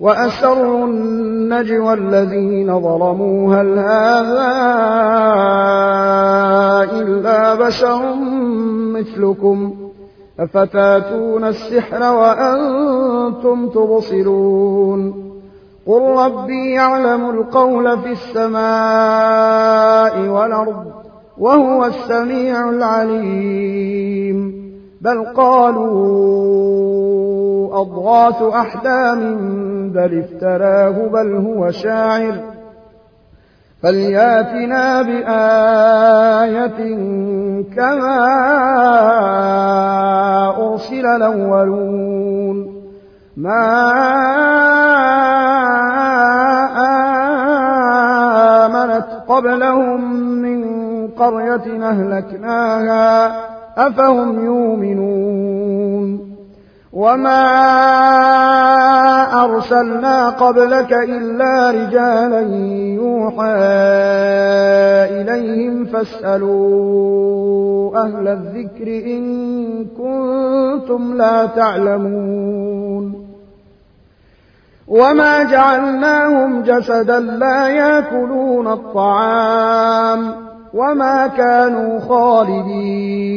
وأسروا النجوى الذين ظلموا. هل هذا إلا بشر مثلكم؟ أفتاتون السحر وأنتم تبصرون؟ قل ربي يعلم القول في السماء والأرض وهو السميع العليم. بل قالوا أضغاث أحلام بل افتراه بل هو شاعر. فلياتنا بآية كما أرسل الأولون. ما آمنت قبلهم من قرية أهلكناها أفهم يؤمنون. وما أرسلنا قبلك إلا رجالا يوحى إليهم فاسألوا أهل الذكر إن كنتم لا تعلمون وما جعلناهم جسدا لا ياكلون الطعام وما كانوا خالدين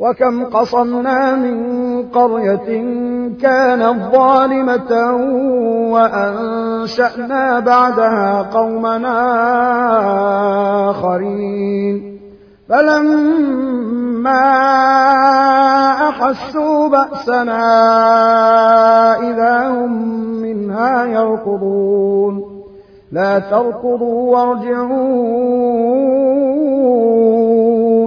وكم قصمنا من قرية كانت ظالمة وأنشأنا بعدها قومنا آخرين. فلما أحسوا بأسنا إذا هم منها يركضون. لا تركضوا وارجعوا.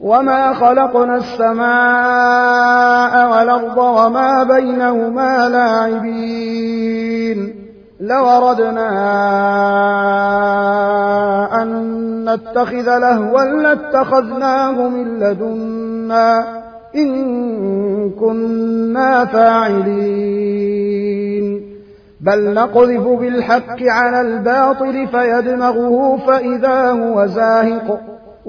وما خلقنا السماء والأرض وما بينهما لاعبين لو أردنا أن نتخذ لهوا لاتخذناه من لدنا إن كنا فاعلين بل نقذف بالحق على الباطل فيدمغه فإذا هو زاهق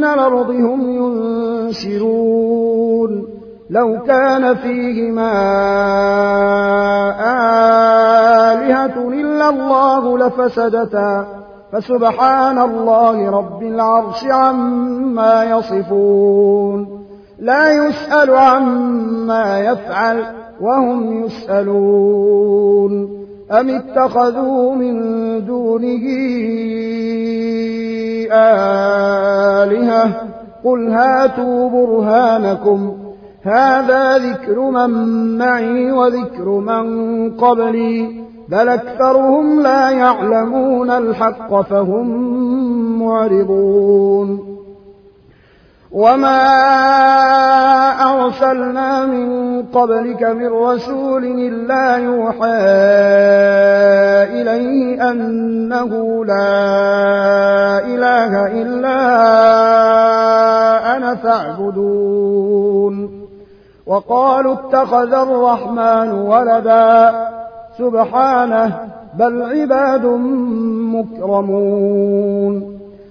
من الأرض هم ينشرون. لو كان فيهما آلهة إلا الله لفسدتا. فسبحان الله رب العرش عما يصفون. لا يسأل عما يفعل وهم يسألون. أم اتخذوا من دونه آلهة قل هاتوا برهانكم هذا ذكر من معي وذكر من قبلي بل أكثرهم لا يعلمون الحق فهم معرضون وما أرسلنا من قبلك من رسول إلا يوحى إليه أنه لا إله إلا أنا فاعبدون وقالوا اتخذ الرحمن ولدا سبحانه بل عباد مكرمون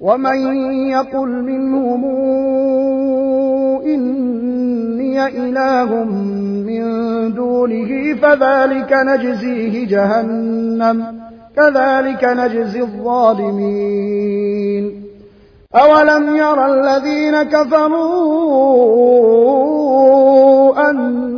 ومن يقل منهم إني إله من دونه فذلك نجزيه جهنم كذلك نجزي الظالمين. أولم يرى الذين كفروا أن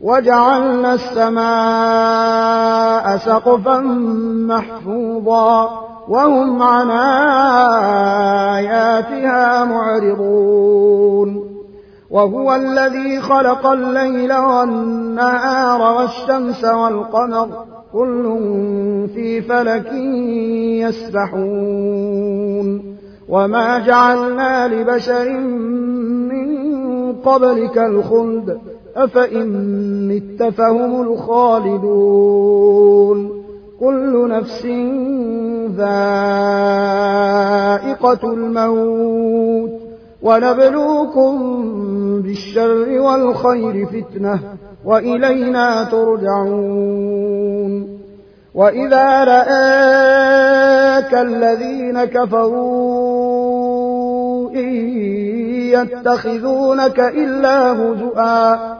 وجعلنا السماء سقفا محفوظا وهم عن آياتها معرضون. وهو الذي خلق الليل والنهار والشمس والقمر كل في فلك يسبحون. وما جعلنا لبشر من قبلك الخلد أفإن مت فهم الخالدون. كل نفس ذائقة الموت. ونبلوكم بالشر والخير فتنة وإلينا ترجعون. وإذا رآك الذين كفروا إن يتخذونك إلا هزؤا.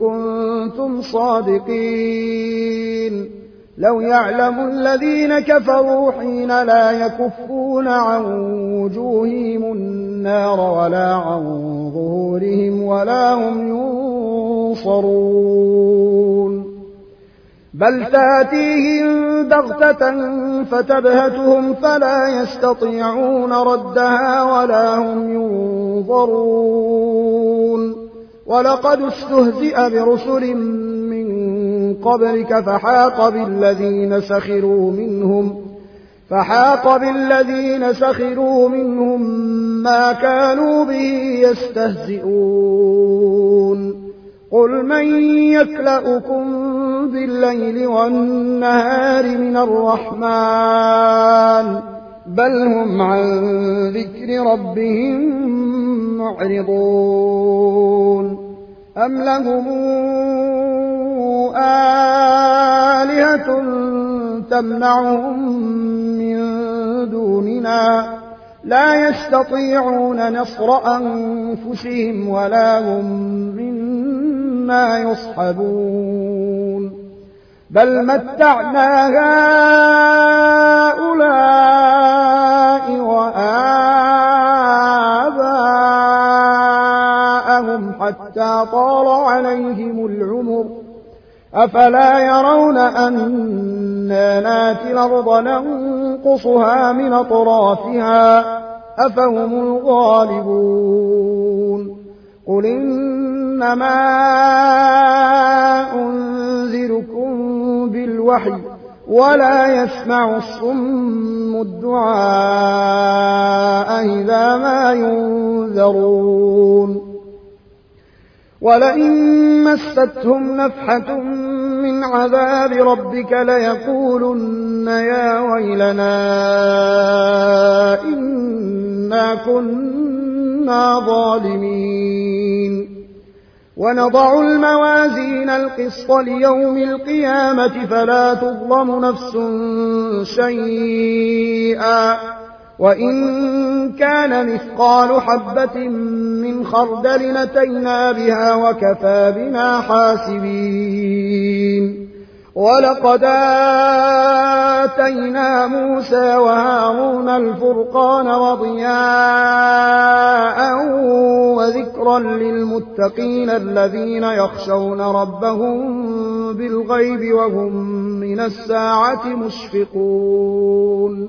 كنتم صادقين. لو يعلم الذين كفروا حين لا يكفون عن وجوههم النار ولا عن ظهورهم ولا هم ينصرون. بل تأتيهم بغتة فتبهتهم فلا يستطيعون ردها ولا هم ينظرون. ولقد استهزئ برسل من قبلك فحاق بالذين سخروا منهم فحاق بالذين سخروا منهم ما كانوا به يستهزئون قل من يكلأكم بالليل والنهار من الرحمن بل هم عن ذكر ربهم معرضون أم لهم آلهة تمنعهم من دوننا لا يستطيعون نصر أنفسهم ولا هم منا يصحبون بل متعنا هؤلاء أفلا يرون أنا ناتي الأرض ننقصها من أطرافها أفهم الغالبون قل إنما أنذركم بالوحي ولا يسمع الصم الدعاء إذا ما ينذرون ولئن مستهم نفحة من عذاب ربك ليقولن يا ويلنا إنا كنا ظالمين ونضع الموازين القسط ليوم القيامة فلا تظلم نفس شيئا وإن كان مثقال حبة من خردل نتينا بها وكفى بنا حاسبين. ولقد آتينا موسى وهارون الفرقان وضياء وذكرا للمتقين الذين يخشون ربهم بالغيب وهم من الساعة مشفقون.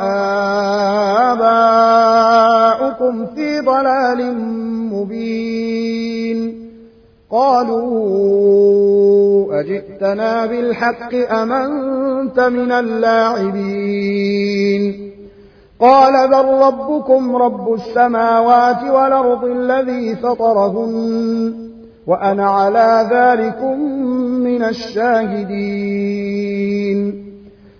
وآباؤكم في ضلال مبين. قالوا أجئتنا بالحق أمنت من اللاعبين؟ قال بل ربكم رب السماوات والأرض الذي فطرهن وأنا على ذلكم من الشاهدين.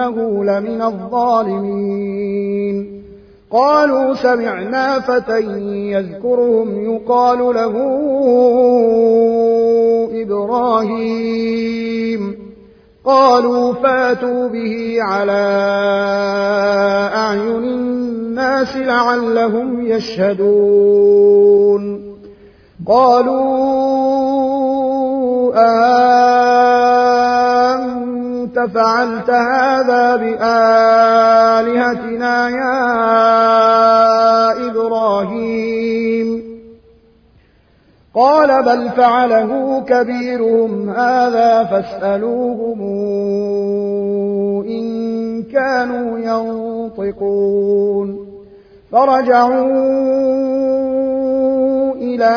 إنه لمن الظالمين. قالوا سمعنا فتى يذكرهم يقال له إبراهيم. قالوا فاتوا به على أعين الناس لعلهم يشهدون. قالوا أنت فعلت هذا بآلهتنا يا إبراهيم. قال بل فعله كبيرهم هذا فاسألوهم إن كانوا ينطقون. فرجعوا إلى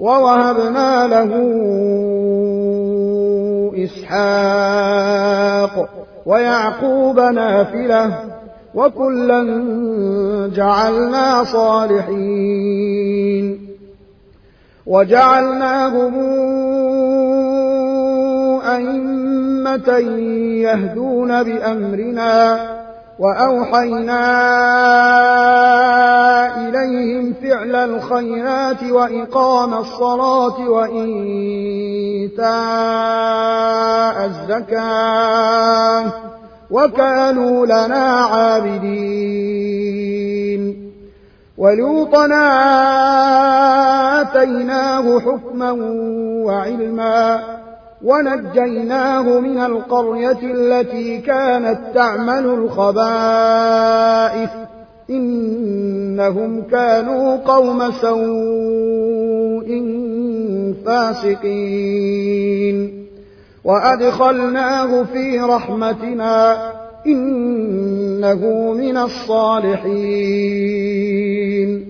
ووهبنا له إسحاق ويعقوب نافلة وكلا جعلنا صالحين وجعلناهم أئمة يهدون بأمرنا وأوحينا إليهم فعل الخيرات وإقام الصلاة وإيتاء الزكاة وكانوا لنا عابدين ولوطا آتيناه حكما وعلما ونجيناه من القرية التي كانت تعمل الخبائث. إنهم كانوا قوم سوء فاسقين. وأدخلناه في رحمتنا إنه من الصالحين.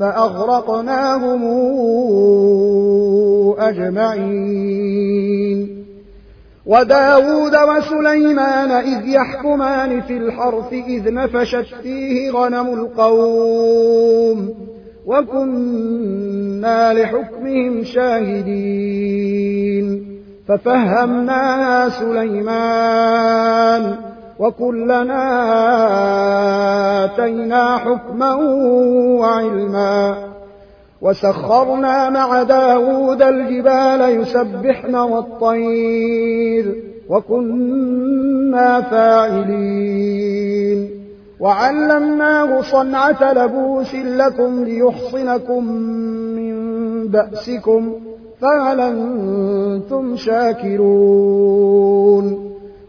فأغرقناهم أجمعين. وداود وسليمان إذ يحكمان في الحرث إذ نفشت فيه غنم القوم وكنا لحكمهم شاهدين. ففهمناها سليمان وكلنا آتينا حكما وعلما وسخرنا مع داود الجبال يسبحن والطير وكنا فاعلين. وعلمناه صنعة لبوس لكم ليحصنكم من بأسكم فهل أنتم شاكرون؟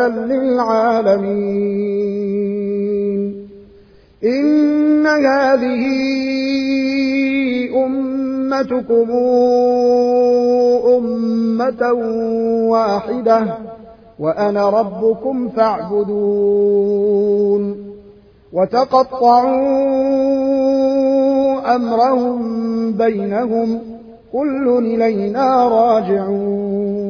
آية للعالمين. إن هذه أمتكم أمة واحدة وأنا ربكم فاعبدون. وتقطعوا أمرهم بينهم كل إلينا راجعون.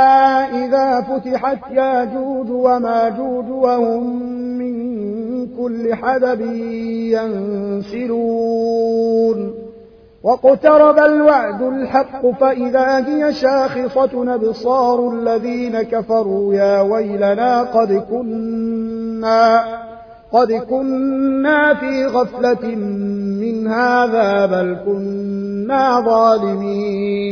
فتحت ياجوج وماجوج وهم من كل حدب ينسلون. واقترب الوعد الحق فإذا هي شاخصة أبصار الذين كفروا يا ويلنا قد كنا قد كنا في غفلة من هذا بل كنا ظالمين.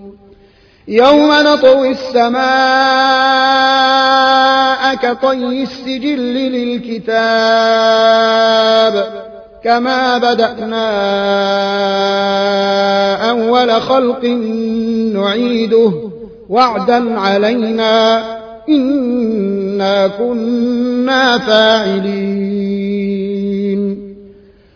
يوم نطوي السماء كطي السجل للكتاب كما بدأنا أول خلق نعيده وعدا علينا إنا كنا فاعلين.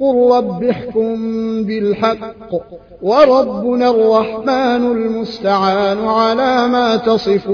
قل رب احكم بالحق وربنا الرحمن المستعان على ما تصفون